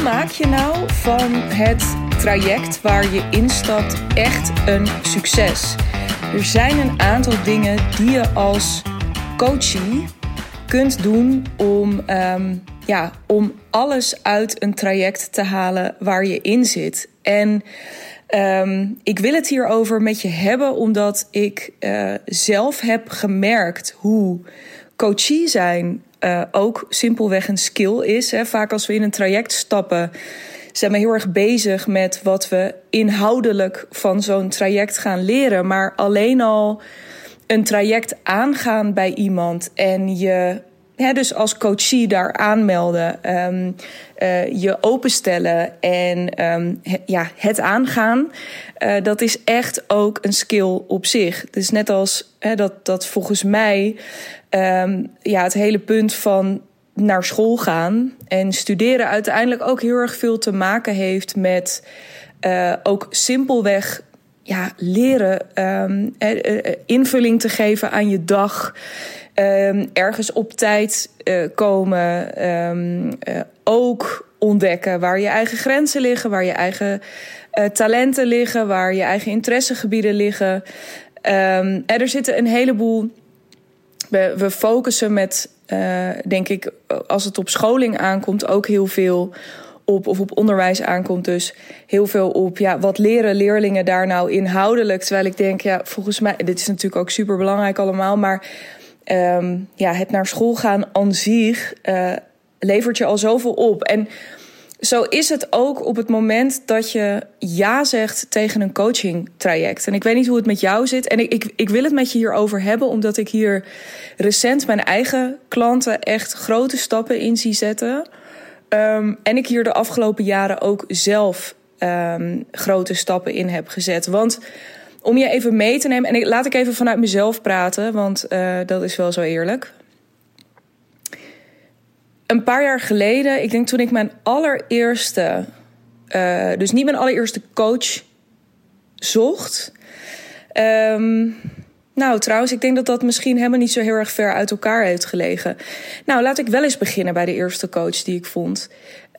maak je nou van het traject waar je instapt echt een succes? Er zijn een aantal dingen die je als coachie kunt doen om, ehm, ja, om alles uit een traject te halen waar je in zit. En ehm, ik wil het hierover met je hebben omdat ik uh, zelf heb gemerkt hoe coachie zijn uh, ook simpelweg een skill is. Hè. Vaak als we in een traject stappen, zijn we heel erg bezig met wat we inhoudelijk van zo'n traject gaan leren. Maar alleen al een traject aangaan bij iemand en je dus als coachie daar aanmelden, um, uh, je openstellen en um, ja, het aangaan, uh, dat is echt ook een skill op zich. Dus net als dat, dat volgens mij um, ja, het hele punt van naar school gaan en studeren uiteindelijk ook heel erg veel te maken heeft met uh, ook simpelweg ja, leren um, invulling te geven aan je dag. Um, ergens op tijd komen. Uh, ook ontdekken waar je eigen grenzen liggen, waar je eigen talenten liggen, waar je eigen interessegebieden liggen. En er zitten een heleboel we, we focussen met, denk ik, als het op scholing aankomt, ook heel veel op, of op onderwijs aankomt, dus heel veel op, ja, wat leren leerlingen daar nou inhoudelijk? Terwijl ik denk, ja, volgens mij, dit is natuurlijk ook super belangrijk allemaal, maar um, ja, het naar school gaan aan zich uh, levert je al zoveel op. En zo is het ook op het moment dat je ja zegt tegen een coaching traject. En ik weet niet hoe het met jou zit. En ik, ik, ik wil het met je hierover hebben, omdat ik hier recent mijn eigen klanten echt grote stappen in zie zetten. Um, en ik hier de afgelopen jaren ook zelf um, grote stappen in heb gezet. Want om je even mee te nemen, en ik, laat ik even vanuit mezelf praten, want uh, dat is wel zo eerlijk een paar jaar geleden, ik denk toen ik mijn allereerste, uh, dus niet mijn allereerste coach zocht. Um, nou, trouwens, ik denk dat dat misschien helemaal niet zo heel erg ver uit elkaar heeft gelegen. Nou, laat ik wel eens beginnen bij de eerste coach die ik vond.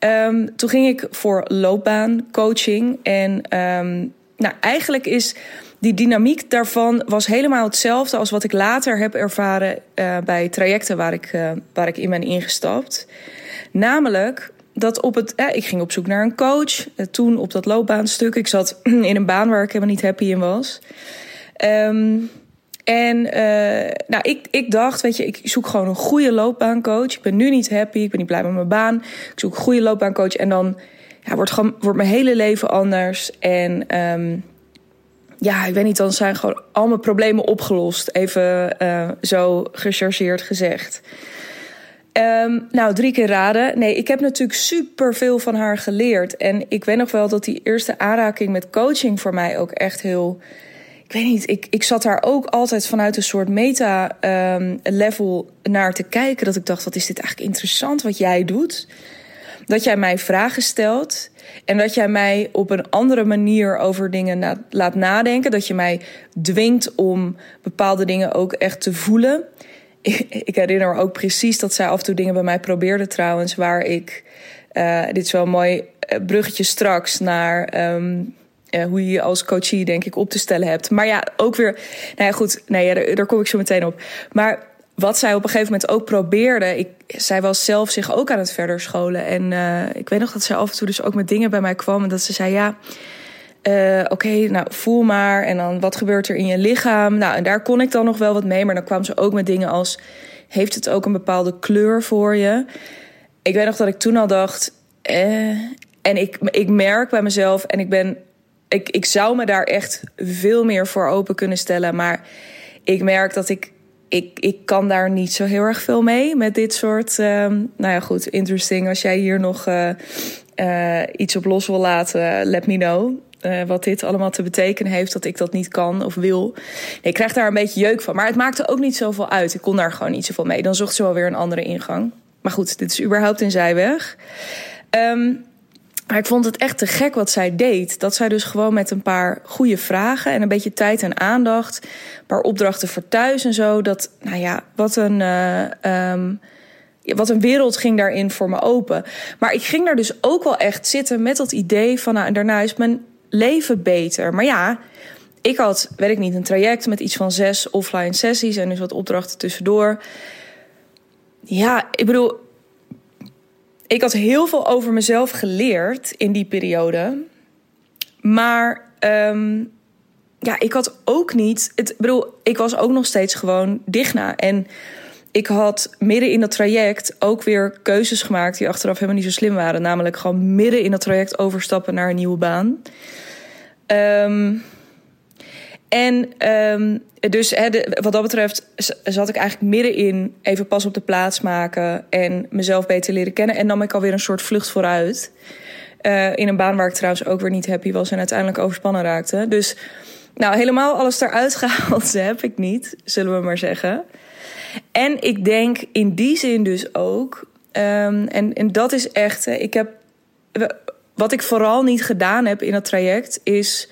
Um, toen ging ik voor loopbaancoaching. En um, nou, eigenlijk is die dynamiek daarvan was helemaal hetzelfde als wat ik later heb ervaren uh, bij trajecten waar ik, uh, waar ik in ben ingestapt. Namelijk dat op het. Eh, ik ging op zoek naar een coach. toen op dat loopbaanstuk. Ik zat in een baan waar ik helemaal niet happy in was. Um, en nou, ik, ik dacht, weet je, ik zoek gewoon een goede loopbaancoach. Ik ben nu niet happy, ik ben niet blij met mijn baan. Ik zoek een goede loopbaancoach en dan ja, wordt, gewoon, wordt mijn hele leven anders. En um, ja, ik weet niet, dan zijn gewoon al mijn problemen opgelost. Even uh, zo gechargeerd gezegd. Um, nou, drie keer raden. Nee, ik heb natuurlijk super veel van haar geleerd. En ik weet nog wel dat die eerste aanraking met coaching voor mij ook echt heel. Ik weet niet, ik, ik zat daar ook altijd vanuit een soort meta-level um, naar te kijken. Dat ik dacht, wat is dit eigenlijk interessant wat jij doet? Dat jij mij vragen stelt. En dat jij mij op een andere manier over dingen laat nadenken. Dat je mij dwingt om bepaalde dingen ook echt te voelen. Ik, herinner me ook precies dat zij af en toe dingen bij mij probeerde trouwens. Waar ik, uh, dit is wel mooi eh, bruggetje straks naar... Um, uh, hoe je je als coachie denk ik op te stellen hebt. Maar ja, ook weer... Nou ja, goed, nee, daar, daar kom ik zo meteen op. Maar wat zij op een gegeven moment ook probeerde. Ik, zij was zelf zich ook aan het verder scholen. En uh, ik weet nog dat zij af en toe dus ook met dingen bij mij kwam. En dat ze zei: Ja, uh, oké, nou voel maar. En dan wat gebeurt er in je lichaam? Nou, en daar kon ik dan nog wel wat mee. Maar dan kwam ze ook met dingen als: Heeft het ook een bepaalde kleur voor je? Ik weet nog dat ik toen al dacht. Eh, en ik, ik merk bij mezelf, en ik ben. Ik, ik zou me daar echt veel meer voor open kunnen stellen. Maar ik merk dat ik ik, ik kan daar niet zo heel erg veel mee met dit soort. Uh, nou ja, goed, interesting. Als jij hier nog uh, uh, iets op los wil laten, let me know. Uh, wat dit allemaal te betekenen heeft dat ik dat niet kan of wil. Ik krijg daar een beetje jeuk van. Maar het maakte ook niet zoveel uit. Ik kon daar gewoon niet zoveel mee. Dan zocht ze wel weer een andere ingang. Maar goed, dit is überhaupt een zijweg. Um, maar ik vond het echt te gek wat zij deed. Dat zij dus gewoon met een paar goede vragen en een beetje tijd en aandacht, een paar opdrachten voor thuis en zo. Dat, nou ja, wat een. Uh, um, wat een wereld ging daarin voor me open. Maar ik ging daar dus ook wel echt zitten met dat idee van, nou, en daarna is mijn leven beter. Maar ja, ik had, weet ik niet, een traject met iets van zes offline sessies en dus wat opdrachten tussendoor. Ja, ik bedoel, ik had heel veel over mezelf geleerd in die periode. Maar um, ja, ik had ook niet. Het, bedoel, ik was ook nog steeds gewoon Digna. En ik had midden in dat traject ook weer keuzes gemaakt die achteraf helemaal niet zo slim waren. Namelijk gewoon midden in dat traject overstappen naar een nieuwe baan. Um, en um, dus wat dat betreft zat ik eigenlijk middenin even pas op de plaats maken en mezelf beter leren kennen. En nam ik alweer een soort vlucht vooruit. Uh, in een baan waar ik trouwens ook weer niet happy was en uiteindelijk overspannen raakte. Dus nou, helemaal alles eruit gehaald heb ik niet, zullen we maar zeggen. En ik denk in die zin dus ook, um, en, en dat is echt, ik heb, wat ik vooral niet gedaan heb in dat traject, is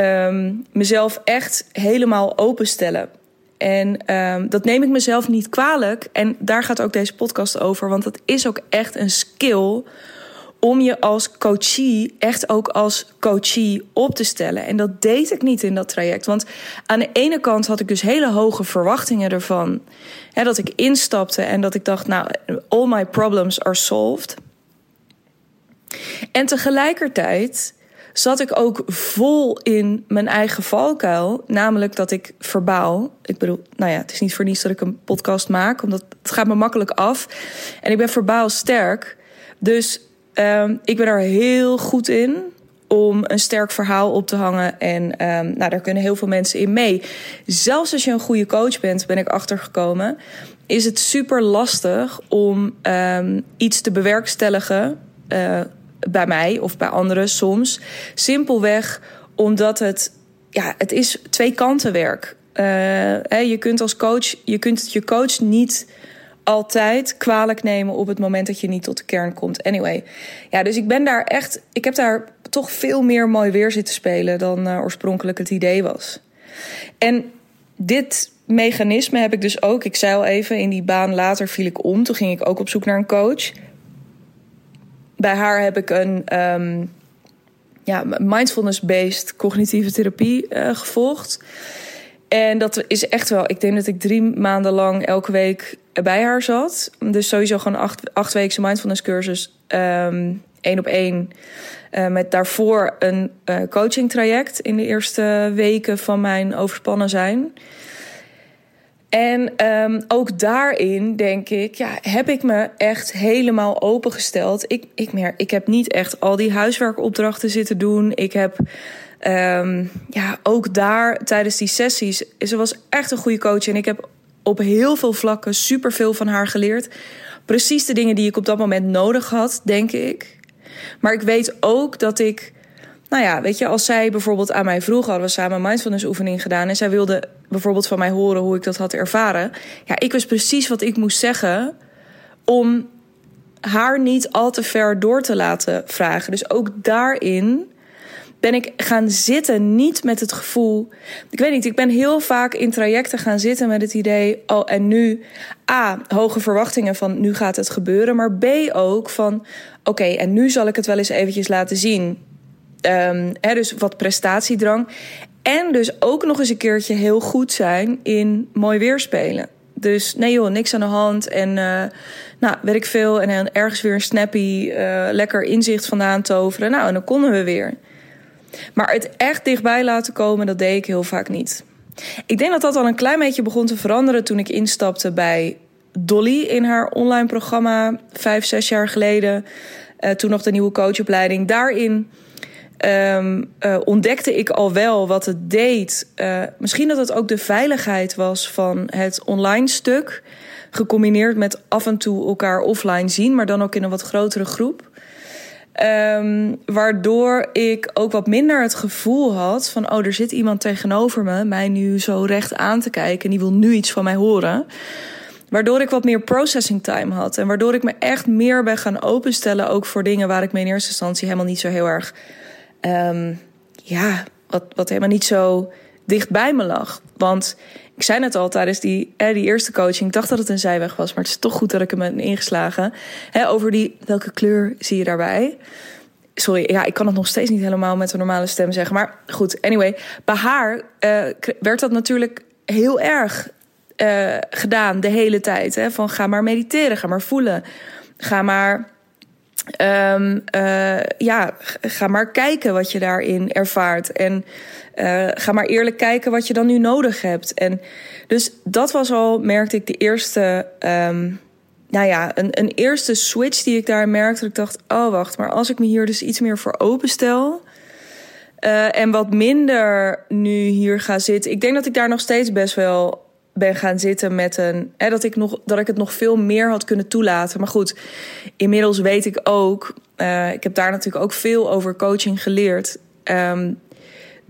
um, mezelf echt helemaal openstellen. En um, dat neem ik mezelf niet kwalijk. En daar gaat ook deze podcast over. Want dat is ook echt een skill om je als coachie echt ook als coachie op te stellen. En dat deed ik niet in dat traject. Want aan de ene kant had ik dus hele hoge verwachtingen ervan. Dat ik instapte en dat ik dacht, nou, all my problems are solved. En tegelijkertijd zat ik ook vol in mijn eigen valkuil. Namelijk dat ik verbaal. Ik bedoel, nou ja, het is niet voor niets dat ik een podcast maak, omdat het gaat me makkelijk af. En ik ben verbaal sterk. Dus um, ik ben er heel goed in om een sterk verhaal op te hangen. En um, nou, daar kunnen heel veel mensen in mee. Zelfs als je een goede coach bent, ben ik achtergekomen, is het super lastig om um, iets te bewerkstelligen. Uh, bij mij of bij anderen soms. Simpelweg omdat het, ja, het is twee kanten werk. Hè, je kunt als coach, je kunt je coach niet altijd kwalijk nemen op het moment dat je niet tot de kern komt. Anyway, ja, dus ik ben daar echt, ik heb daar toch veel meer mooi weer zitten spelen dan uh, oorspronkelijk het idee was. En dit mechanisme heb ik dus ook. Ik zei al even, in die baan later viel ik om. Toen ging ik ook op zoek naar een coach bij haar heb ik een um, ja, mindfulness-based cognitieve therapie uh, gevolgd. En dat is echt wel, ik denk dat ik drie maanden lang elke week bij haar zat. Dus sowieso gewoon acht, acht weken mindfulness cursus, um, één op één. Uh, met daarvoor een uh, coaching traject in de eerste weken van mijn overspannen zijn. En um, ook daarin denk ik, ja, heb ik me echt helemaal opengesteld. Ik, ik, mer, ik heb niet echt al die huiswerkopdrachten zitten doen. Ik heb um, ja, ook daar tijdens die sessies. Ze was echt een goede coach. En ik heb op heel veel vlakken superveel van haar geleerd. Precies de dingen die ik op dat moment nodig had, denk ik. Maar ik weet ook dat ik nou ja, weet je, als zij bijvoorbeeld aan mij vroeg, hadden we samen mindfulness oefening gedaan. En zij wilde bijvoorbeeld van mij horen hoe ik dat had ervaren. Ja, ik wist precies wat ik moest zeggen om haar niet al te ver door te laten vragen. Dus ook daarin ben ik gaan zitten, niet met het gevoel. Ik weet niet, ik ben heel vaak in trajecten gaan zitten met het idee. Oh, en nu. A, hoge verwachtingen van nu gaat het gebeuren. Maar B ook van. Oké, en nu zal ik het wel eens eventjes laten zien. Um, dus wat prestatiedrang. En dus ook nog eens een keertje heel goed zijn in mooi weerspelen. Dus nee joh, niks aan de hand. En uh, nou, weet ik veel. En ergens weer een snappy, uh, lekker inzicht vandaan toveren. Nou, en dan konden we weer. Maar het echt dichtbij laten komen, dat deed ik heel vaak niet. Ik denk dat dat al een klein beetje begon te veranderen toen ik instapte bij Dolly in haar online programma vijf, zes jaar geleden. Uh, toen nog de nieuwe coachopleiding. Daarin um, uh, ontdekte ik al wel wat het deed. Uh, misschien dat het ook de veiligheid was van het online stuk. Gecombineerd met af en toe elkaar offline zien, maar dan ook in een wat grotere groep. Um, waardoor ik ook wat minder het gevoel had van: oh, er zit iemand tegenover me, mij nu zo recht aan te kijken en die wil nu iets van mij horen. Waardoor ik wat meer processing time had. En waardoor ik me echt meer ben gaan openstellen. Ook voor dingen waar ik me in eerste instantie helemaal niet zo heel erg um, ja, wat, wat helemaal niet zo dicht bij me lag. Want ik zei net al tijdens die, hè, die eerste coaching, ik dacht dat het een zijweg was, maar het is toch goed dat ik hem heb ingeslagen. Hè, over die, welke kleur zie je daarbij? Sorry, ja, ik kan het nog steeds niet helemaal met een normale stem zeggen. Maar goed, anyway. Bij haar uh, werd dat natuurlijk heel erg uh, gedaan de hele tijd. Hè? Van ga maar mediteren, ga maar voelen. Ga maar, um, uh, ja, ga maar kijken wat je daarin ervaart. En uh, ga maar eerlijk kijken wat je dan nu nodig hebt. En dus dat was al, merkte ik, de eerste. Um, nou ja, een, een eerste switch die ik daar merkte. Ik dacht, oh wacht, maar als ik me hier dus iets meer voor openstel. Uh, en wat minder nu hier ga zitten. Ik denk dat ik daar nog steeds best wel ben gaan zitten met een. Hè, dat, ik nog, dat ik het nog veel meer had kunnen toelaten. Maar goed, inmiddels weet ik ook. Uh, ik heb daar natuurlijk ook veel over coaching geleerd. Um,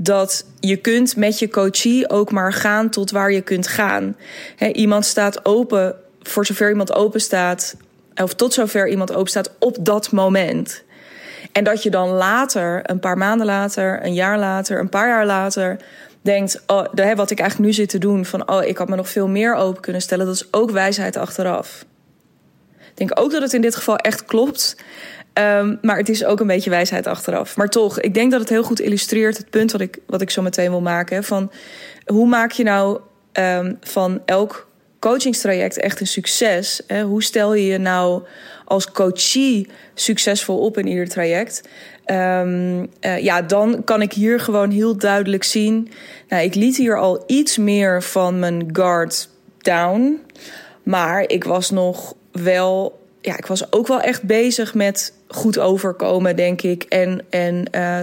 dat je kunt met je coachie ook maar gaan tot waar je kunt gaan. Iemand staat open, voor zover iemand open staat, of tot zover iemand open staat op dat moment. En dat je dan later, een paar maanden later, een jaar later, een paar jaar later, denkt: oh, wat ik eigenlijk nu zit te doen, van oh, ik had me nog veel meer open kunnen stellen, dat is ook wijsheid achteraf. Ik denk ook dat het in dit geval echt klopt. Um, maar het is ook een beetje wijsheid achteraf. Maar toch, ik denk dat het heel goed illustreert het punt wat ik, wat ik zo meteen wil maken. Van hoe maak je nou um, van elk coachingstraject echt een succes? Hè? Hoe stel je je nou als coachie succesvol op in ieder traject? Um, uh, ja, dan kan ik hier gewoon heel duidelijk zien. Nou, ik liet hier al iets meer van mijn guard down. Maar ik was nog wel. Ja, ik was ook wel echt bezig met goed overkomen, denk ik. En, en uh,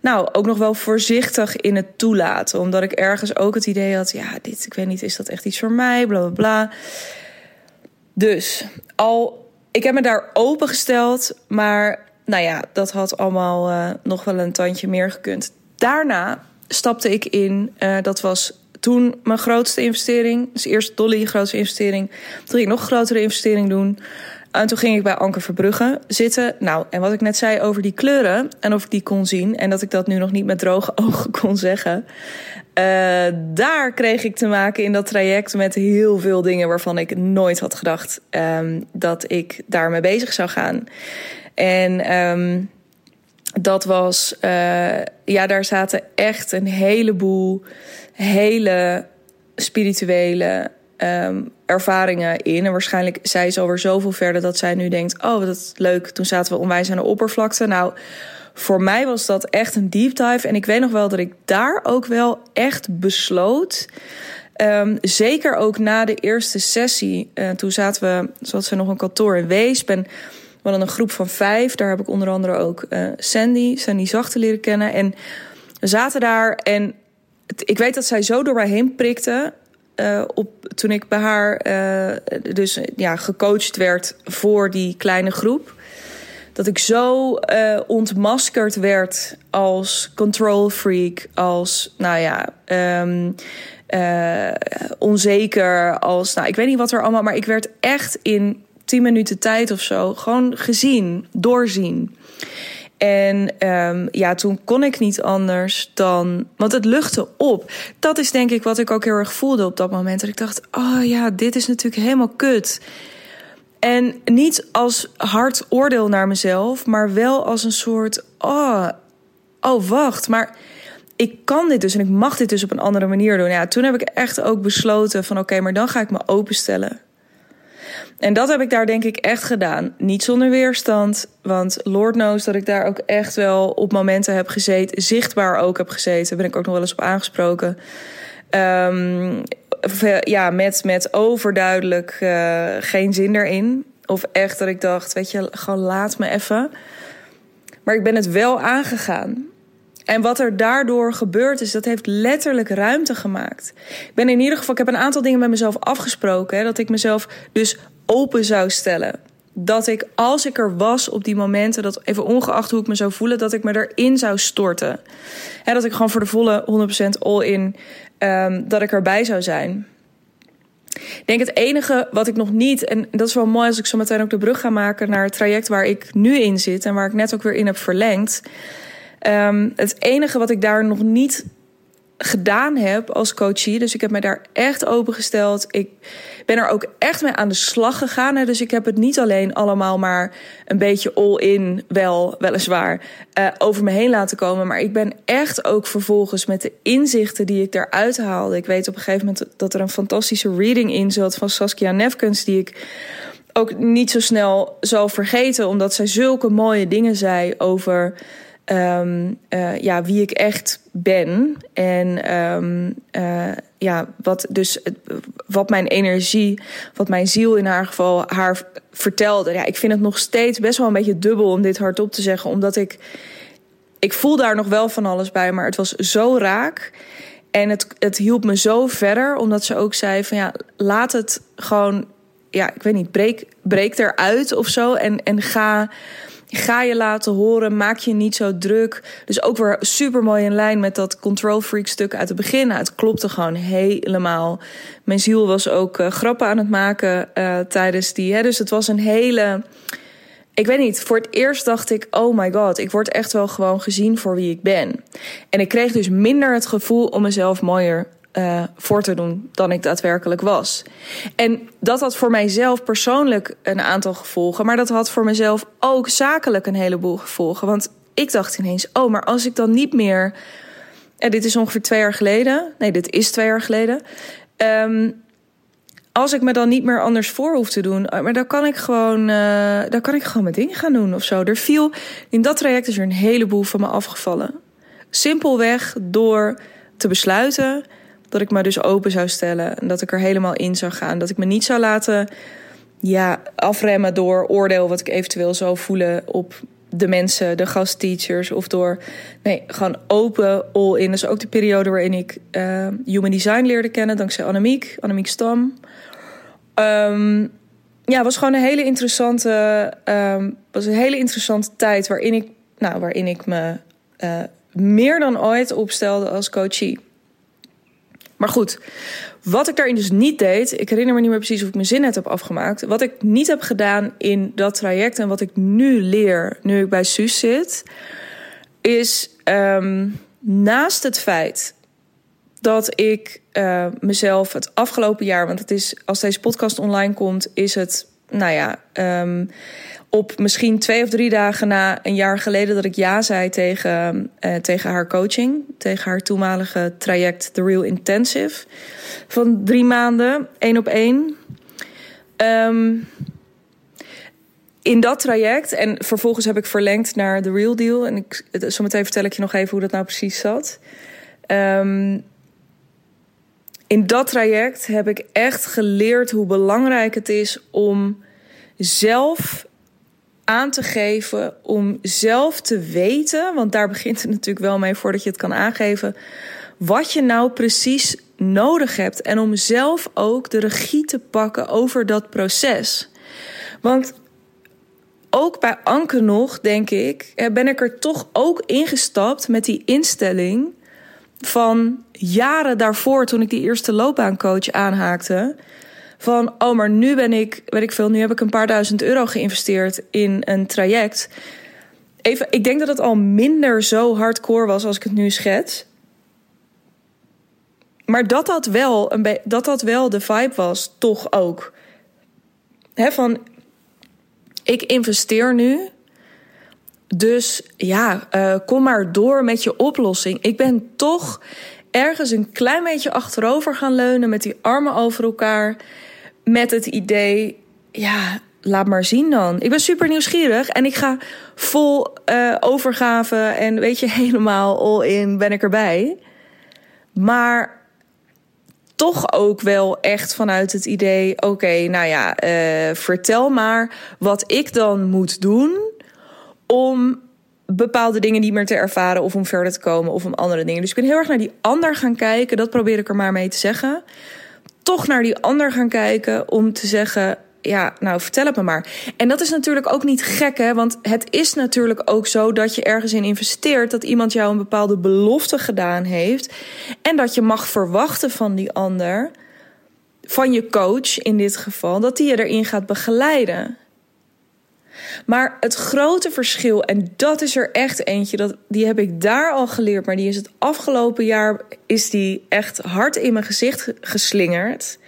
nou, ook nog wel voorzichtig in het toelaten. Omdat ik ergens ook het idee had: ja, dit, ik weet niet, is dat echt iets voor mij? Bla bla bla. Dus al, ik heb me daar opengesteld, maar nou ja, dat had allemaal uh, nog wel een tandje meer gekund. Daarna stapte ik in, uh, dat was toen mijn grootste investering. Dus eerst Dolly, grootste investering. Toen ging ik nog grotere investering doen. En toen ging ik bij Anker Verbrugge zitten. Nou, en wat ik net zei over die kleuren en of ik die kon zien en dat ik dat nu nog niet met droge ogen kon zeggen. Uh, daar kreeg ik te maken in dat traject met heel veel dingen waarvan ik nooit had gedacht um, dat ik daarmee bezig zou gaan. En um, dat was, uh, ja, daar zaten echt een heleboel hele spirituele um, ervaringen in. En waarschijnlijk zij ze alweer zoveel verder dat zij nu denkt: Oh, wat is leuk. Toen zaten we onwijs aan de oppervlakte. Nou, voor mij was dat echt een deep dive. En ik weet nog wel dat ik daar ook wel echt besloot. Um, zeker ook na de eerste sessie. Uh, toen zaten we, zoals ze nog een kantoor in Weesp. En we een groep van vijf. Daar heb ik onder andere ook uh, Sandy, Sandy Zachte leren kennen. En we zaten daar en ik weet dat zij zo door mij heen prikte. Uh, op, toen ik bij haar uh, dus ja, gecoacht werd voor die kleine groep. Dat ik zo uh, ontmaskerd werd als control freak, als nou ja, um, onzeker, als nou ik weet niet wat er allemaal, maar ik werd echt in 10 minuten tijd of zo gewoon gezien, doorzien. En um, ja, toen kon ik niet anders dan. Want het luchtte op. Dat is denk ik wat ik ook heel erg voelde op dat moment. Dat ik dacht: oh ja, dit is natuurlijk helemaal kut. En niet als hard oordeel naar mezelf, maar wel als een soort: oh, oh wacht, maar ik kan dit dus en ik mag dit dus op een andere manier doen. Ja, toen heb ik echt ook besloten: van oké, maar dan ga ik me openstellen. En dat heb ik daar denk ik echt gedaan. Niet zonder weerstand, want Lord knows dat ik daar ook echt wel op momenten heb gezeten, zichtbaar ook heb gezeten. Ben ik ook nog wel eens op aangesproken. Um, ja, met, met overduidelijk uh, geen zin erin. Of echt dat ik dacht, weet je, gewoon laat me even. Maar ik ben het wel aangegaan. En wat er daardoor gebeurd is, dat heeft letterlijk ruimte gemaakt. Ik ben in ieder geval, ik heb een aantal dingen met mezelf afgesproken. Dat ik mezelf dus open zou stellen. Dat ik, als ik er was op die momenten, dat even ongeacht hoe ik me zou voelen, dat ik me erin zou storten. Hè, dat ik gewoon voor de volle 100% all in, um, dat ik erbij zou zijn. Ik denk het enige wat ik nog niet, en dat is wel mooi als ik zo meteen ook de brug ga maken naar het traject waar ik nu in zit en waar ik net ook weer in heb verlengd. Um, het enige wat ik daar nog niet gedaan heb als coachie. Dus ik heb mij daar echt opengesteld. Ik ben er ook echt mee aan de slag gegaan. Hè. Dus ik heb het niet alleen allemaal maar een beetje all-in, wel, weliswaar, uh, over me heen laten komen. Maar ik ben echt ook vervolgens met de inzichten die ik daaruit haalde. Ik weet op een gegeven moment dat er een fantastische reading in zat van Saskia Nefkens, die ik ook niet zo snel zal vergeten, omdat zij zulke mooie dingen zei over um, uh, ja, wie ik echt ben. En um, uh, ja, wat dus wat mijn energie, wat mijn ziel in haar geval haar vertelde. Ja, ik vind het nog steeds best wel een beetje dubbel om dit hardop te zeggen, omdat ik ik voel daar nog wel van alles bij, maar het was zo raak. En het, het hielp me zo verder, omdat ze ook zei van ja, laat het gewoon, ja, ik weet niet, breek, breek eruit of zo. En, en ga Ga je laten horen, maak je niet zo druk. Dus ook weer super mooi in lijn met dat control freak stuk uit het begin. Nou, het klopte gewoon helemaal. Mijn ziel was ook uh, grappen aan het maken uh, tijdens die. Hè, dus het was een hele. Ik weet niet, voor het eerst dacht ik: oh my god, ik word echt wel gewoon gezien voor wie ik ben. En ik kreeg dus minder het gevoel om mezelf mooier uh, voor te doen dan ik daadwerkelijk was. En dat had voor mijzelf persoonlijk een aantal gevolgen, maar dat had voor mezelf ook zakelijk een heleboel gevolgen. Want ik dacht ineens: oh, maar als ik dan niet meer. En dit is ongeveer twee jaar geleden. Nee, dit is twee jaar geleden. Um, als ik me dan niet meer anders voor hoef te doen, maar dan kan ik gewoon, uh, dan kan ik gewoon mijn dingen gaan doen of zo. Er viel in dat traject is er een heleboel van me afgevallen. Simpelweg door te besluiten dat ik me dus open zou stellen. En dat ik er helemaal in zou gaan. Dat ik me niet zou laten ja, afremmen door oordeel wat ik eventueel zou voelen op de mensen, de gastteachers. Of door, nee, gewoon open, all in. Dat is ook de periode waarin ik uh, Human Design leerde kennen. Dankzij Annemiek, Annemiek Stam. Um, ja, was gewoon een hele interessante, um, was een hele interessante tijd waarin ik, nou, waarin ik me uh, meer dan ooit opstelde als coachie. Maar goed, wat ik daarin dus niet deed, ik herinner me niet meer precies of ik mijn zin net heb afgemaakt. Wat ik niet heb gedaan in dat traject en wat ik nu leer, nu ik bij Suus zit, is um, naast het feit dat ik uh, mezelf het afgelopen jaar, want het is als deze podcast online komt, is het, nou ja, um, op misschien twee of drie dagen na een jaar geleden dat ik ja zei tegen, uh, tegen haar coaching. Tegen haar toenmalige traject The Real Intensive. Van drie maanden, één op één. Um, in dat traject, en vervolgens heb ik verlengd naar The Real Deal. En ik, zometeen vertel ik je nog even hoe dat nou precies zat. Um, in dat traject heb ik echt geleerd hoe belangrijk het is om zelf aan te geven om zelf te weten, want daar begint het natuurlijk wel mee voordat je het kan aangeven, wat je nou precies nodig hebt en om zelf ook de regie te pakken over dat proces. Want ook bij Anke nog, denk ik, ben ik er toch ook ingestapt met die instelling van jaren daarvoor, toen ik die eerste loopbaancoach aanhaakte van, oh, maar nu ben ik, weet ik veel, nu heb ik een paar duizend euro geïnvesteerd in een traject. Even, ik denk dat het al minder zo hardcore was als ik het nu schets. Maar dat dat wel, een dat dat wel de vibe was, toch ook. He, van, ik investeer nu. Dus ja, uh, kom maar door met je oplossing. Ik ben toch ergens een klein beetje achterover gaan leunen met die armen over elkaar met het idee, ja, laat maar zien dan. Ik ben super nieuwsgierig en ik ga vol uh, overgave en weet je, helemaal all in ben ik erbij. Maar toch ook wel echt vanuit het idee: oké, nou ja, uh, vertel maar wat ik dan moet doen om bepaalde dingen niet meer te ervaren of om verder te komen of om andere dingen. Dus ik ben heel erg naar die ander gaan kijken. Dat probeer ik er maar mee te zeggen toch naar die ander gaan kijken om te zeggen: ja, nou vertel het me maar. En dat is natuurlijk ook niet gek, hè? Want het is natuurlijk ook zo dat je ergens in investeert, dat iemand jou een bepaalde belofte gedaan heeft. En dat je mag verwachten van die ander, van je coach in dit geval, dat die je erin gaat begeleiden. Maar het grote verschil, en dat is er echt eentje, dat, die heb ik daar al geleerd, maar die is het afgelopen jaar is die echt hard in mijn gezicht geslingerd.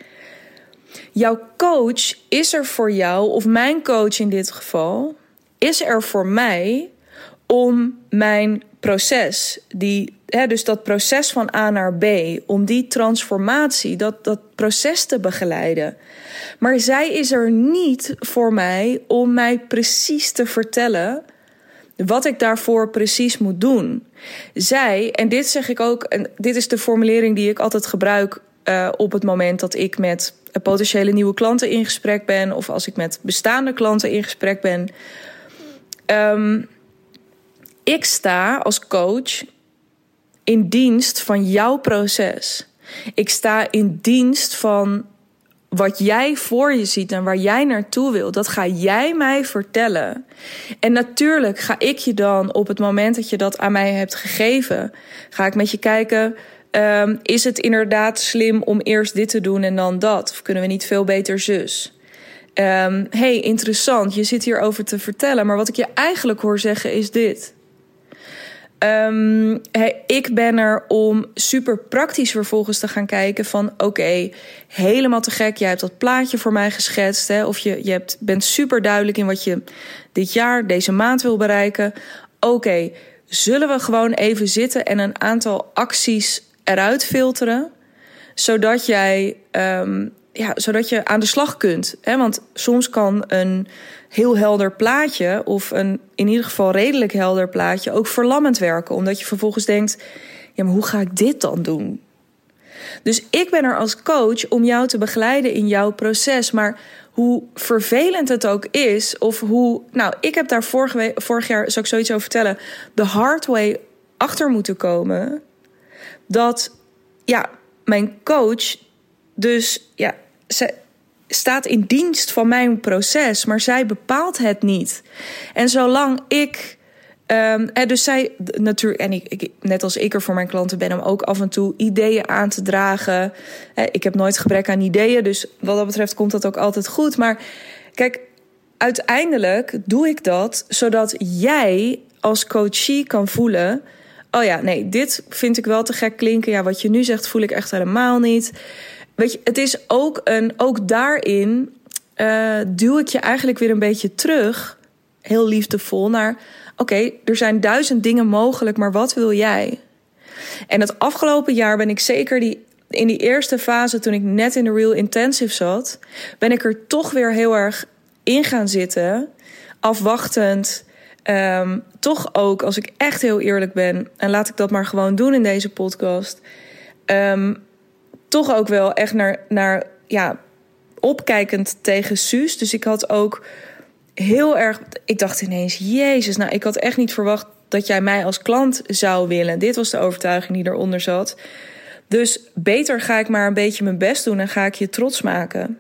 Jouw coach is er voor jou, of mijn coach in dit geval, is er voor mij om mijn proces, die, hè, dus dat proces van A naar B, om die transformatie, dat, dat proces te begeleiden. Maar zij is er niet voor mij om mij precies te vertellen wat ik daarvoor precies moet doen. Zij, en dit zeg ik ook, en dit is de formulering die ik altijd gebruik uh, op het moment dat ik met potentiële nieuwe klanten in gesprek ben, of als ik met bestaande klanten in gesprek ben. Um, ik sta als coach in dienst van jouw proces. Ik sta in dienst van wat jij voor je ziet en waar jij naartoe wil, dat ga jij mij vertellen. En natuurlijk ga ik je dan op het moment dat je dat aan mij hebt gegeven, ga ik met je kijken. Um, is het inderdaad slim om eerst dit te doen en dan dat? Of kunnen we niet veel beter zus? Um, hey, interessant, je zit hierover te vertellen, maar wat ik je eigenlijk hoor zeggen is dit. Um, ik ben er om super praktisch vervolgens te gaan kijken van... oké, helemaal te gek, jij hebt dat plaatje voor mij geschetst... Hè, of je, je hebt, bent super duidelijk in wat je dit jaar, deze maand wil bereiken. Oké, zullen we gewoon even zitten en een aantal acties eruit filteren... zodat jij um, ja, zodat je aan de slag kunt. Hè? Want soms kan een heel helder plaatje, of een in ieder geval redelijk helder plaatje, ook verlammend werken. Omdat je vervolgens denkt: ja, maar hoe ga ik dit dan doen? Dus ik ben er als coach om jou te begeleiden in jouw proces. Maar hoe vervelend het ook is, of hoe. Nou, ik heb daar vorige vorig jaar, zou ik zoiets over vertellen, de hard way achter moeten komen. Dat ja, mijn coach dus ja, ze staat in dienst van mijn proces, maar zij bepaalt het niet. En zolang ik. Um, dus zij natuurlijk, en ik, ik, net als ik er voor mijn klanten ben, om ook af en toe ideeën aan te dragen. ik heb nooit gebrek aan ideeën, dus wat dat betreft komt dat ook altijd goed. Maar kijk, uiteindelijk doe ik dat zodat jij als coachie kan voelen: oh ja, nee, dit vind ik wel te gek klinken. Ja, wat je nu zegt, voel ik echt helemaal niet. Weet je, het is ook een, ook daarin uh, duw ik je eigenlijk weer een beetje terug, heel liefdevol, naar: oké, er zijn duizend dingen mogelijk, maar wat wil jij? En het afgelopen jaar ben ik zeker die, in die eerste fase, toen ik net in de Real Intensive zat, ben ik er toch weer heel erg in gaan zitten, afwachtend. Um, toch ook, als ik echt heel eerlijk ben, en laat ik dat maar gewoon doen in deze podcast. Um, toch ook wel echt naar, naar ja, opkijkend tegen Suus. Dus ik had ook heel erg. Ik dacht ineens, Jezus, nou, ik had echt niet verwacht dat jij mij als klant zou willen. Dit was de overtuiging die eronder zat. Dus beter ga ik maar een beetje mijn best doen en ga ik je trots maken.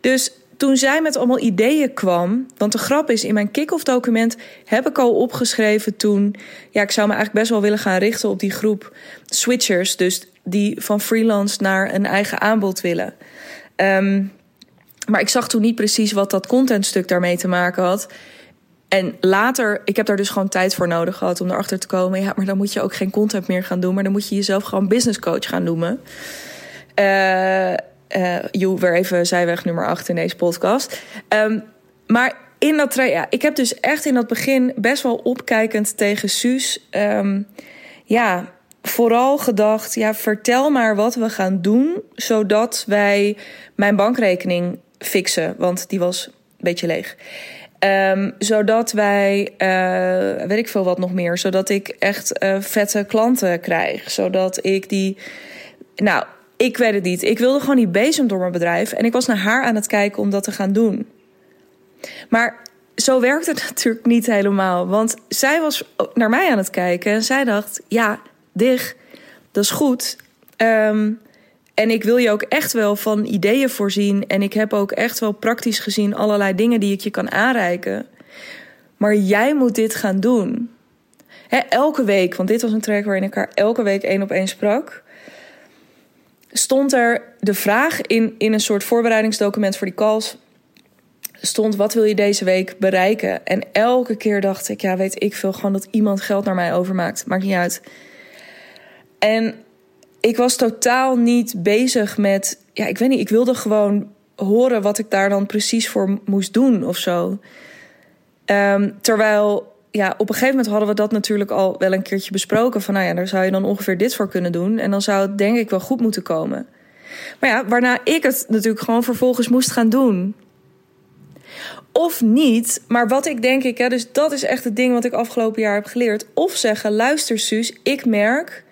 Dus toen zij met allemaal ideeën kwam, want de grap is, in mijn kick-off document heb ik al opgeschreven toen, ja, ik zou me eigenlijk best wel willen gaan richten op die groep switchers, dus die van freelance naar een eigen aanbod willen. Um, maar ik zag toen niet precies wat dat contentstuk daarmee te maken had. En later, ik heb daar dus gewoon tijd voor nodig gehad om erachter te komen. Ja, maar dan moet je ook geen content meer gaan doen, maar dan moet je jezelf gewoon business coach gaan noemen. Uh, joh, weer even zijweg nummer 8 in deze podcast. Um, maar in dat ja, ik heb dus echt in dat begin best wel opkijkend tegen Suus. Um, ja, vooral gedacht, ja, vertel maar wat we gaan doen, zodat wij mijn bankrekening fixen, want die was een beetje leeg. Um, zodat wij, uh, weet ik veel wat nog meer, zodat ik echt uh, vette klanten krijg. Zodat ik die, nou, ik weet het niet. Ik wilde gewoon die bezem door mijn bedrijf en ik was naar haar aan het kijken om dat te gaan doen. Maar zo werkt het natuurlijk niet helemaal, want zij was naar mij aan het kijken en zij dacht, ja, Dig, dat is goed. Um, en ik wil je ook echt wel van ideeën voorzien. En ik heb ook echt wel praktisch gezien allerlei dingen die ik je kan aanreiken. Maar jij moet dit gaan doen. elke week, want dit was een track waarin ik haar elke week één op één sprak. Stond er de vraag in, in een soort voorbereidingsdocument voor die calls. stond: wat wil je deze week bereiken? En elke keer dacht ik: ja, weet ik veel, gewoon dat iemand geld naar mij overmaakt. Maakt niet uit. En ik was totaal niet bezig met, ja, ik weet niet, ik wilde gewoon horen wat ik daar dan precies voor moest doen of zo. Ehm, terwijl, ja, op een gegeven moment hadden we dat natuurlijk al wel een keertje besproken. Van nou ja, daar zou je dan ongeveer dit voor kunnen doen. En dan zou het denk ik wel goed moeten komen. Maar ja, waarna ik het natuurlijk gewoon vervolgens moest gaan doen. Of niet, maar wat ik denk ik, hè, dus dat is echt het ding wat ik afgelopen jaar heb geleerd. Of zeggen: luister, Suus, ik merk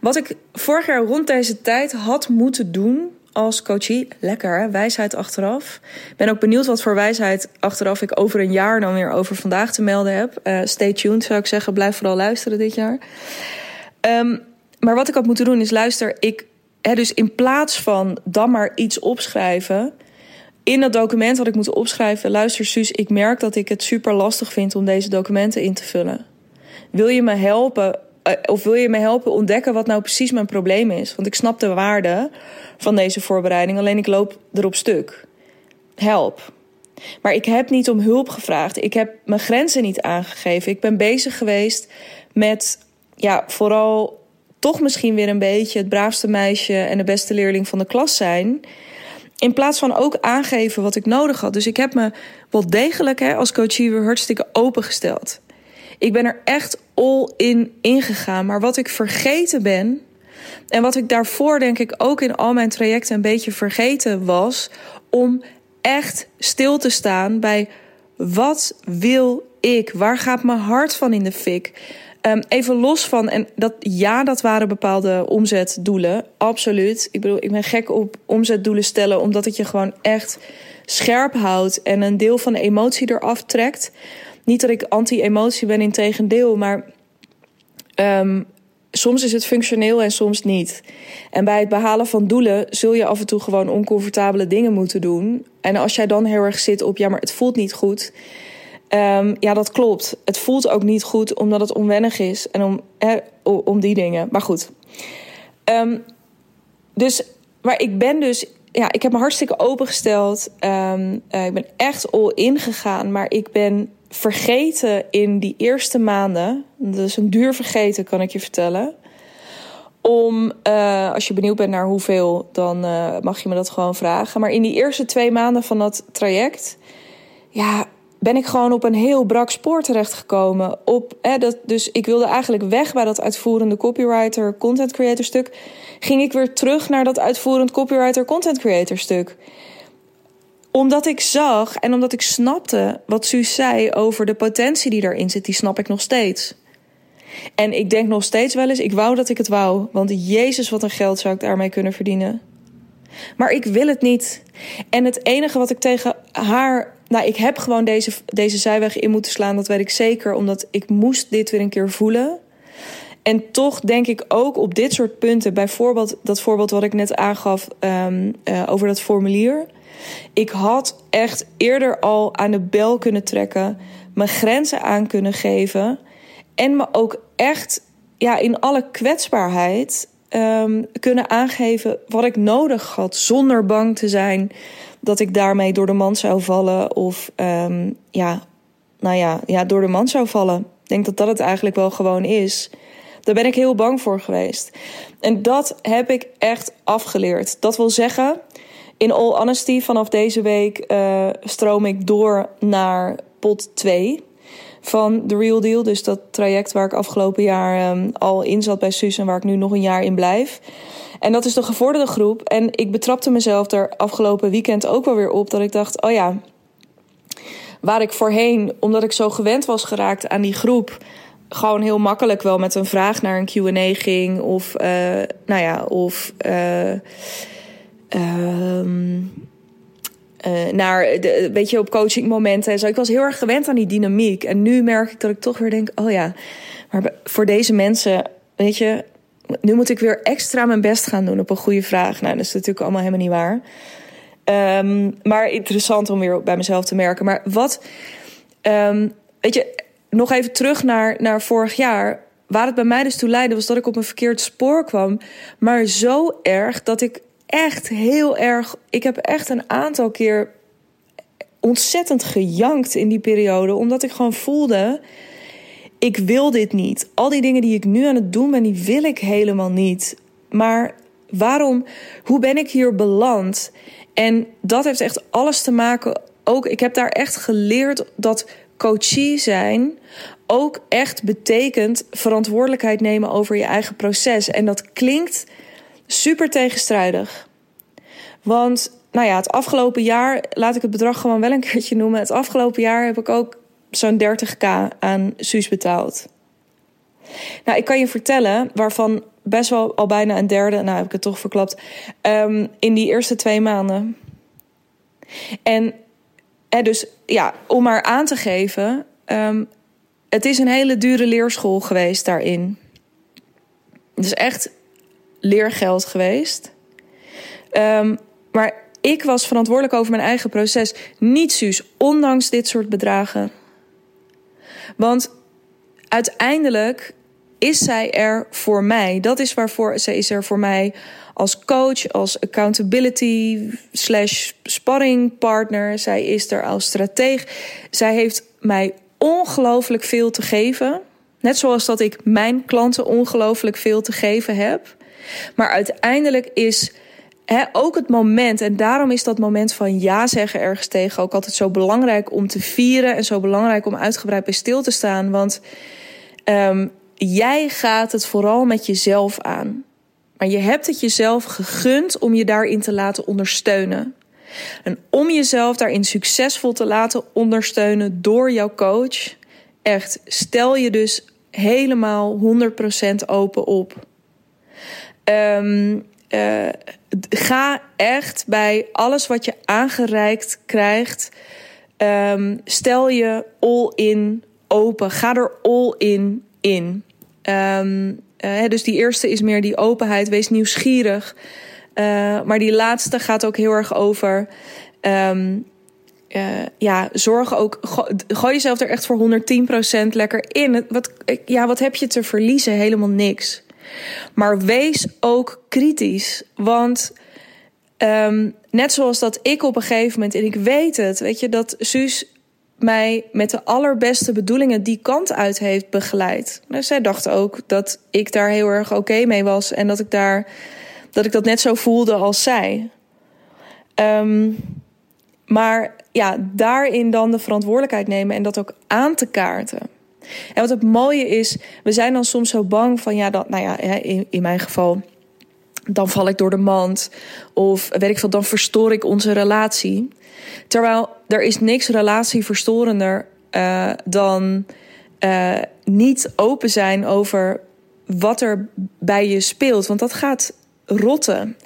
wat ik vorig jaar rond deze tijd had moeten doen als coachie. Lekker, wijsheid achteraf. Ben ook benieuwd wat voor wijsheid achteraf ik over een jaar dan weer over vandaag te melden heb. Uh, stay tuned, zou ik zeggen. Blijf vooral luisteren dit jaar. Um, maar wat ik had moeten doen is: luister, ik. Dus in plaats van dan maar iets opschrijven. In dat document had ik moeten opschrijven: luister, Suus, ik merk dat ik het super lastig vind om deze documenten in te vullen. Wil je me helpen eh, of wil je me helpen ontdekken wat nou precies mijn probleem is? Want ik snap de waarde van deze voorbereiding, alleen ik loop erop stuk. Help. Maar ik heb niet om hulp gevraagd. Ik heb mijn grenzen niet aangegeven. Ik ben bezig geweest met, ja, vooral toch misschien weer een beetje het braafste meisje en de beste leerling van de klas zijn. In plaats van ook aangeven wat ik nodig had. Dus ik heb me wel degelijk hè, als coach weer hartstikke opengesteld. Ik ben er echt all in ingegaan. Maar wat ik vergeten ben. En wat ik daarvoor denk ik ook in al mijn trajecten een beetje vergeten was. Om echt stil te staan bij wat wil ik? Waar gaat mijn hart van in de fik? Um, even los van, en dat ja, dat waren bepaalde omzetdoelen. Absoluut. Ik bedoel, ik ben gek op omzetdoelen stellen, omdat het je gewoon echt scherp houdt en een deel van de emotie eraf trekt. Niet dat ik anti-emotie ben, in tegendeel, maar um, soms is het functioneel en soms niet. En bij het behalen van doelen zul je af en toe gewoon oncomfortabele dingen moeten doen. En als jij dan heel erg zit op, ja, maar het voelt niet goed. Um, ja, dat klopt. Het voelt ook niet goed omdat het onwennig is en om, om die dingen. Maar goed. Um, dus, maar ik ben dus ja, ik heb me hartstikke opengesteld. Um, ik ben echt all in gegaan. Maar ik ben vergeten in die eerste maanden. Dat is een duur vergeten, kan ik je vertellen. Om, uh, als je benieuwd bent naar hoeveel, dan uh, mag je me dat gewoon vragen. Maar in die eerste twee maanden van dat traject, ja, ben ik gewoon op een heel brak spoor terechtgekomen. Op, hè, dat, dus ik wilde eigenlijk weg bij dat uitvoerende copywriter, content creator stuk. Ging ik weer terug naar dat uitvoerend copywriter, content creator stuk omdat ik zag en omdat ik snapte wat Suus zei over de potentie die daarin zit, die snap ik nog steeds. En ik denk nog steeds wel eens, ik wou dat ik het wou. Want Jezus, wat een geld zou ik daarmee kunnen verdienen. Maar ik wil het niet. En het enige wat ik tegen haar. Nou, ik heb gewoon deze, deze zijweg in moeten slaan, dat weet ik zeker. Omdat ik moest dit weer een keer voelen. En toch denk ik ook op dit soort punten, bijvoorbeeld dat voorbeeld wat ik net aangaf um, uh, over dat formulier. Ik had echt eerder al aan de bel kunnen trekken, mijn grenzen aan kunnen geven en me ook echt ja, in alle kwetsbaarheid um, kunnen aangeven wat ik nodig had, zonder bang te zijn dat ik daarmee door de man zou vallen of um, ja, nou ja, ja, door de man zou vallen. Ik denk dat dat het eigenlijk wel gewoon is. Daar ben ik heel bang voor geweest. En dat heb ik echt afgeleerd. Dat wil zeggen, in all honesty, vanaf deze week uh, stroom ik door naar pot 2 van The Real Deal. Dus dat traject waar ik afgelopen jaar um, al in zat bij Suus en waar ik nu nog een jaar in blijf. En dat is de gevorderde groep. En ik betrapte mezelf er afgelopen weekend ook wel weer op dat ik dacht: oh ja, waar ik voorheen, omdat ik zo gewend was geraakt aan die groep, gewoon heel makkelijk wel met een vraag naar een QA ging. Of, uh, nou ja, of. Uh, um, uh, naar, de, weet je, op coachingmomenten en zo. Ik was heel erg gewend aan die dynamiek. En nu merk ik dat ik toch weer denk: oh ja, maar voor deze mensen, weet je, nu moet ik weer extra mijn best gaan doen op een goede vraag. Nou, dat is natuurlijk allemaal helemaal niet waar. Um, maar interessant om weer bij mezelf te merken. Maar wat, um, weet je, nog even terug naar, naar vorig jaar. Waar het bij mij dus toe leidde, was dat ik op een verkeerd spoor kwam. Maar zo erg dat ik echt heel erg. Ik heb echt een aantal keer ontzettend gejankt in die periode, omdat ik gewoon voelde: ik wil dit niet. Al die dingen die ik nu aan het doen ben, die wil ik helemaal niet. Maar waarom, hoe ben ik hier beland? En dat heeft echt alles te maken. Ook, ik heb daar echt geleerd dat coachie zijn ook echt betekent verantwoordelijkheid nemen over je eigen proces. En dat klinkt super tegenstrijdig. Want, nou ja, het afgelopen jaar, laat ik het bedrag gewoon wel een keertje noemen. Het afgelopen jaar heb ik ook zo'n 30k aan Suus betaald. Nou, ik kan je vertellen, waarvan best wel al bijna een derde, nou heb ik het toch verklapt, um, in die eerste twee maanden. En dus ja, om maar aan te geven, um, het is een hele dure leerschool geweest daarin. Is echt leergeld geweest. Um, maar ik was verantwoordelijk over mijn eigen proces. Niet Suus, ondanks dit soort bedragen. Want uiteindelijk is zij er voor mij. Dat is waarvoor zij is er voor mij als coach, als accountability slash sparring partner. Zij is er als strateeg. Zij heeft mij ongelooflijk veel te geven. Net zoals dat ik mijn klanten ongelooflijk veel te geven heb. Maar uiteindelijk is ook het moment, en daarom is dat moment van ja zeggen ergens tegen ook altijd zo belangrijk om te vieren en zo belangrijk om uitgebreid bij stil te staan. Want um, jij gaat het vooral met jezelf aan. Maar je hebt het jezelf gegund om je daarin te laten ondersteunen. En om jezelf daarin succesvol te laten ondersteunen door jouw coach, echt, stel je dus helemaal 100% open op. Um, uh, ga echt bij alles wat je aangereikt krijgt, um, stel je all in open. Ga er all in in. Um, uh, dus die eerste is meer die openheid, wees nieuwsgierig. Uh, maar die laatste gaat ook heel erg over. Ja, zorg ook. Gooi jezelf er echt voor 110% lekker in. Wat, ja, wat heb je te verliezen? Helemaal niks. Maar wees ook kritisch. Want um, net zoals dat ik op een gegeven moment, en ik weet het, weet je, dat Suus mij met de allerbeste bedoelingen die kant uit heeft begeleid. Nou, zij dacht ook dat ik daar heel erg oké mee was en dat ik daar dat ik dat net zo voelde als zij. Um, maar ja, daarin dan de verantwoordelijkheid nemen en dat ook aan te kaarten. En wat het mooie is, we zijn dan soms zo bang van ja, dat, nou ja, in, in mijn geval, dan val ik door de mand. Of weet ik veel, dan verstoor ik onze relatie. Terwijl er is niks relatieverstorender uh, dan uh, niet open zijn over wat er bij je speelt. Want dat gaat rotten.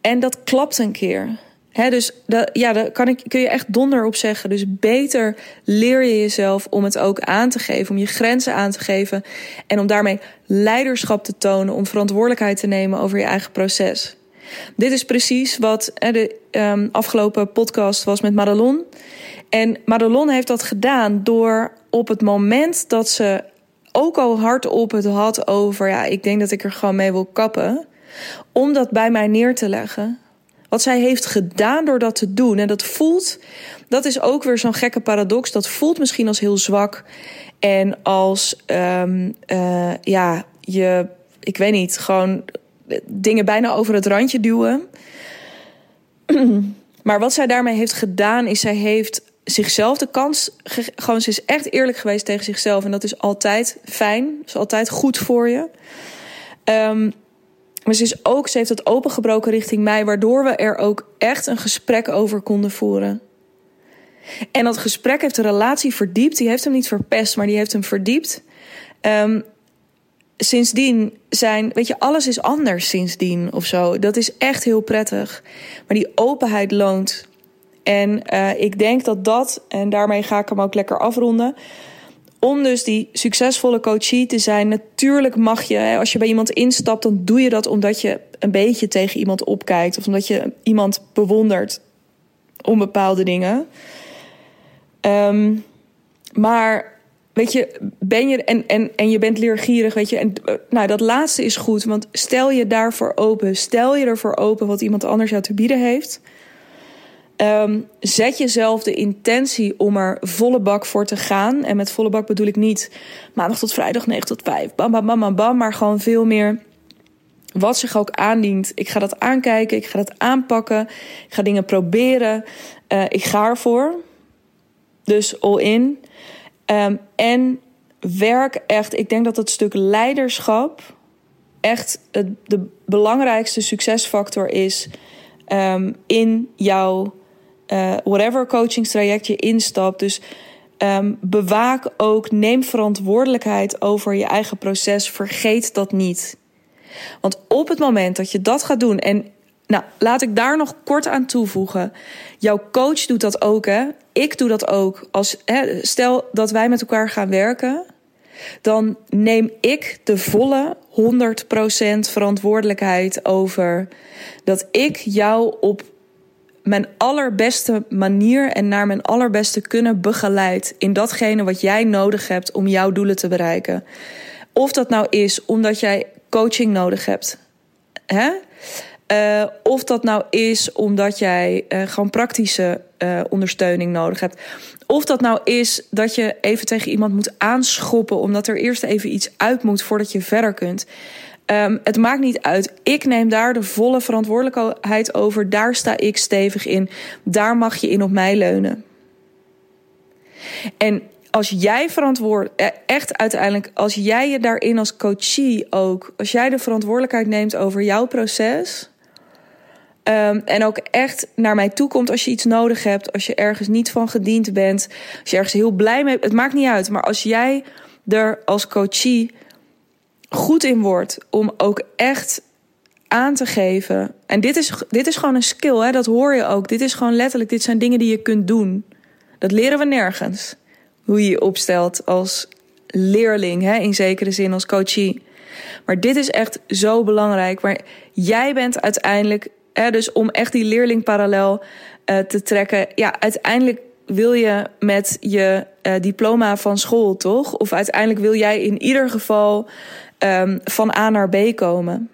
En dat klapt een keer. Dus ja, daar kan ik, kun je echt donder op zeggen. Dus beter leer je jezelf om het ook aan te geven, om je grenzen aan te geven en om daarmee leiderschap te tonen, om verantwoordelijkheid te nemen over je eigen proces. Dit is precies wat de um, afgelopen podcast was met Madelon. En Madelon heeft dat gedaan door op het moment dat ze ook al hardop het had over, ja, ik denk dat ik er gewoon mee wil kappen, om dat bij mij neer te leggen. Wat zij heeft gedaan door dat te doen. En dat voelt, dat is ook weer zo'n gekke paradox. Dat voelt misschien als heel zwak. En als, um, uh, ja, je, ik weet niet, gewoon dingen bijna over het randje duwen. Maar wat zij daarmee heeft gedaan, is zij heeft zichzelf de kans. Gewoon, ze is echt eerlijk geweest tegen zichzelf. En dat is altijd fijn. Is altijd goed voor je. Um, maar ze, is ook, ze heeft het opengebroken richting mij, waardoor we er ook echt een gesprek over konden voeren. En dat gesprek heeft de relatie verdiept. Die heeft hem niet verpest, maar die heeft hem verdiept. Um, sindsdien zijn, weet je, alles is anders sindsdien of zo. Dat is echt heel prettig. Maar die openheid loont. En uh, ik denk dat dat, en daarmee ga ik hem ook lekker afronden om dus die succesvolle coachie te zijn, natuurlijk mag je, als je bij iemand instapt, dan doe je dat omdat je een beetje tegen iemand opkijkt of omdat je iemand bewondert om bepaalde dingen. Um, maar weet je, ben je en, en, en je bent leergierig, weet je, en nou dat laatste is goed, want stel je daarvoor open, stel je ervoor open wat iemand anders jou te bieden heeft. Um, zet jezelf de intentie om er volle bak voor te gaan. En met volle bak bedoel ik niet maandag tot vrijdag 9 tot 5. Bam, bam, bam, bam, bam. Maar gewoon veel meer wat zich ook aandient. Ik ga dat aankijken, ik ga dat aanpakken. Ik ga dingen proberen. Uh, ik ga ervoor. Dus all in. Um, en werk echt. Ik denk dat het stuk leiderschap echt het, de belangrijkste succesfactor is um, in jouw uh, whatever coachingstraject je instapt. Dus um, bewaak ook, neem verantwoordelijkheid over je eigen proces. Vergeet dat niet. Want op het moment dat je dat gaat doen en nou, laat ik daar nog kort aan toevoegen. Jouw coach doet dat ook, hè? Ik doe dat ook. Als, hè, stel dat wij met elkaar gaan werken, dan neem ik de volle 100% verantwoordelijkheid over dat ik jou op mijn allerbeste manier en naar mijn allerbeste kunnen begeleid in datgene wat jij nodig hebt om jouw doelen te bereiken. Of dat nou is omdat jij coaching nodig hebt. Hè? Uh, of dat nou is omdat jij uh, gewoon praktische uh, ondersteuning nodig hebt. Of dat nou is dat je even tegen iemand moet aanschoppen omdat er eerst even iets uit moet voordat je verder kunt. Um, het maakt niet uit. Ik neem daar de volle verantwoordelijkheid over. Daar sta ik stevig in. Daar mag je in op mij leunen. En als jij verantwoord, e, echt uiteindelijk, als jij je daarin als coachie ook, als jij de verantwoordelijkheid neemt over jouw proces. Um, en ook echt naar mij toe komt als je iets nodig hebt, als je ergens niet van gediend bent, als je ergens heel blij mee bent, het maakt niet uit. Maar als jij er als coachie goed in wordt om ook echt aan te geven. En dit is, dit is gewoon een skill, hè? dat hoor je ook. Dit is gewoon letterlijk, dit zijn dingen die je kunt doen. Dat leren we nergens. Hoe je je opstelt als leerling, hè? in zekere zin als coachie. Maar dit is echt zo belangrijk. Maar jij bent uiteindelijk, hè, dus om echt die leerlingparallel uh, te trekken. Ja, uiteindelijk wil je met je uh, diploma van school, toch? Of uiteindelijk wil jij in ieder geval um, van A naar B komen.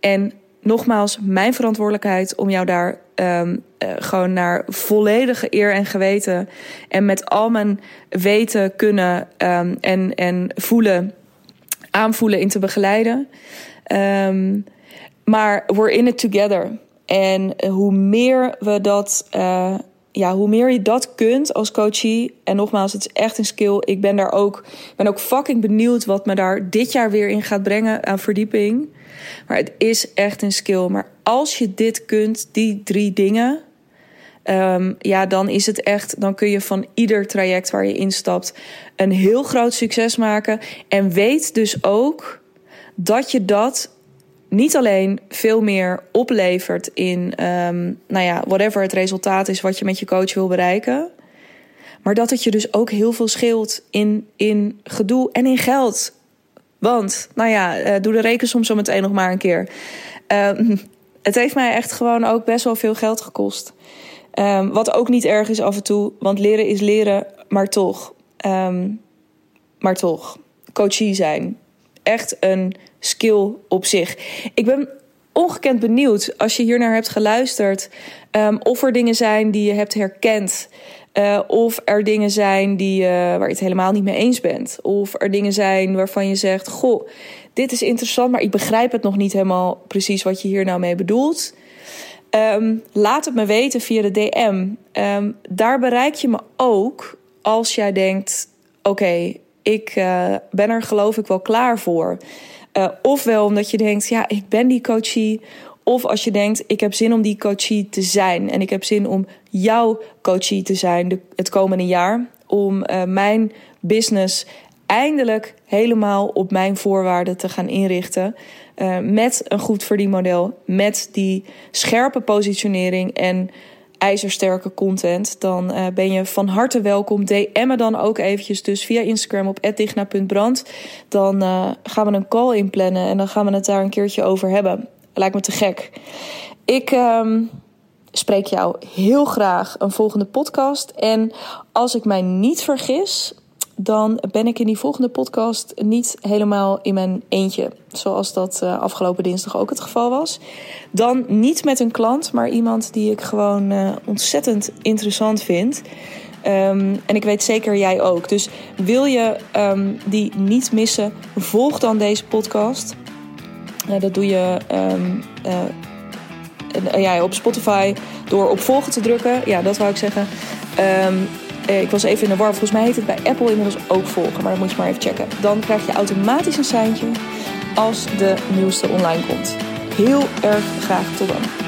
En nogmaals, mijn verantwoordelijkheid om jou daar um, uh, gewoon naar volledige eer en geweten en met al mijn weten, kunnen um, en, en voelen, aanvoelen in te begeleiden. Maar we're in it together. En hoe meer we dat uh, ja, hoe meer je dat kunt als coachie. En nogmaals, het is echt een skill. Ik ben daar ook, ben ook fucking benieuwd wat me daar dit jaar weer in gaat brengen aan verdieping. Maar het is echt een skill. Maar als je dit kunt, die drie dingen. Um, ja, dan is het echt. Dan kun je van ieder traject waar je instapt een heel groot succes maken. En weet dus ook dat je dat niet alleen veel meer oplevert in, um, nou ja, whatever het resultaat is wat je met je coach wil bereiken. Maar dat het je dus ook heel veel scheelt in, in gedoe en in geld. Want, nou ja, uh, doe de rekensom zo meteen nog maar een keer. Um, het heeft mij echt gewoon ook best wel veel geld gekost. Um, wat ook niet erg is af en toe, want leren is leren, maar toch. maar toch, coachie zijn. Echt een skill op zich. Ik ben ongekend benieuwd als je hier naar hebt geluisterd. Um, of er dingen zijn die je hebt herkend. Uh, of er dingen zijn die, uh, waar je het helemaal niet mee eens bent. Of er dingen zijn waarvan je zegt: Goh, dit is interessant, maar ik begrijp het nog niet helemaal precies wat je hier nou mee bedoelt. Um, laat het me weten via de DM. Ehm, daar bereik je me ook als jij denkt: Oké, ik uh, ben er geloof ik wel klaar voor. Uh, ofwel omdat je denkt, ja, ik ben die coachie. Of als je denkt, ik heb zin om die coachie te zijn. En ik heb zin om jouw coachie te zijn de, het komende jaar. Om uh, mijn business eindelijk helemaal op mijn voorwaarden te gaan inrichten. Met een goed verdienmodel. Met die scherpe positionering en ijzersterke content, dan uh, ben je van harte welkom. DM me dan ook eventjes dus via Instagram op @digna.brand. Dan uh, gaan we een call inplannen en dan gaan we het daar een keertje over hebben. Lijkt me te gek. Ik um, spreek jou heel graag een volgende podcast. En als ik mij niet vergis, dan ben ik in die volgende podcast niet helemaal in mijn eentje. Zoals dat uh, afgelopen dinsdag ook het geval was. Dan niet met een klant, maar iemand die ik gewoon uh, ontzettend interessant vind. Um, en ik weet zeker jij ook. Dus wil je um, die niet missen, volg dan deze podcast. Uh, dat doe je um, ja, op Spotify door op volgen te drukken. Ja, dat wou ik zeggen. Uh, ik was even in de war. Volgens mij heet het bij Apple inmiddels ook volgen. Maar dat moet je maar even checken. Dan krijg je automatisch een seintje als de nieuwste online komt. Heel erg graag tot dan.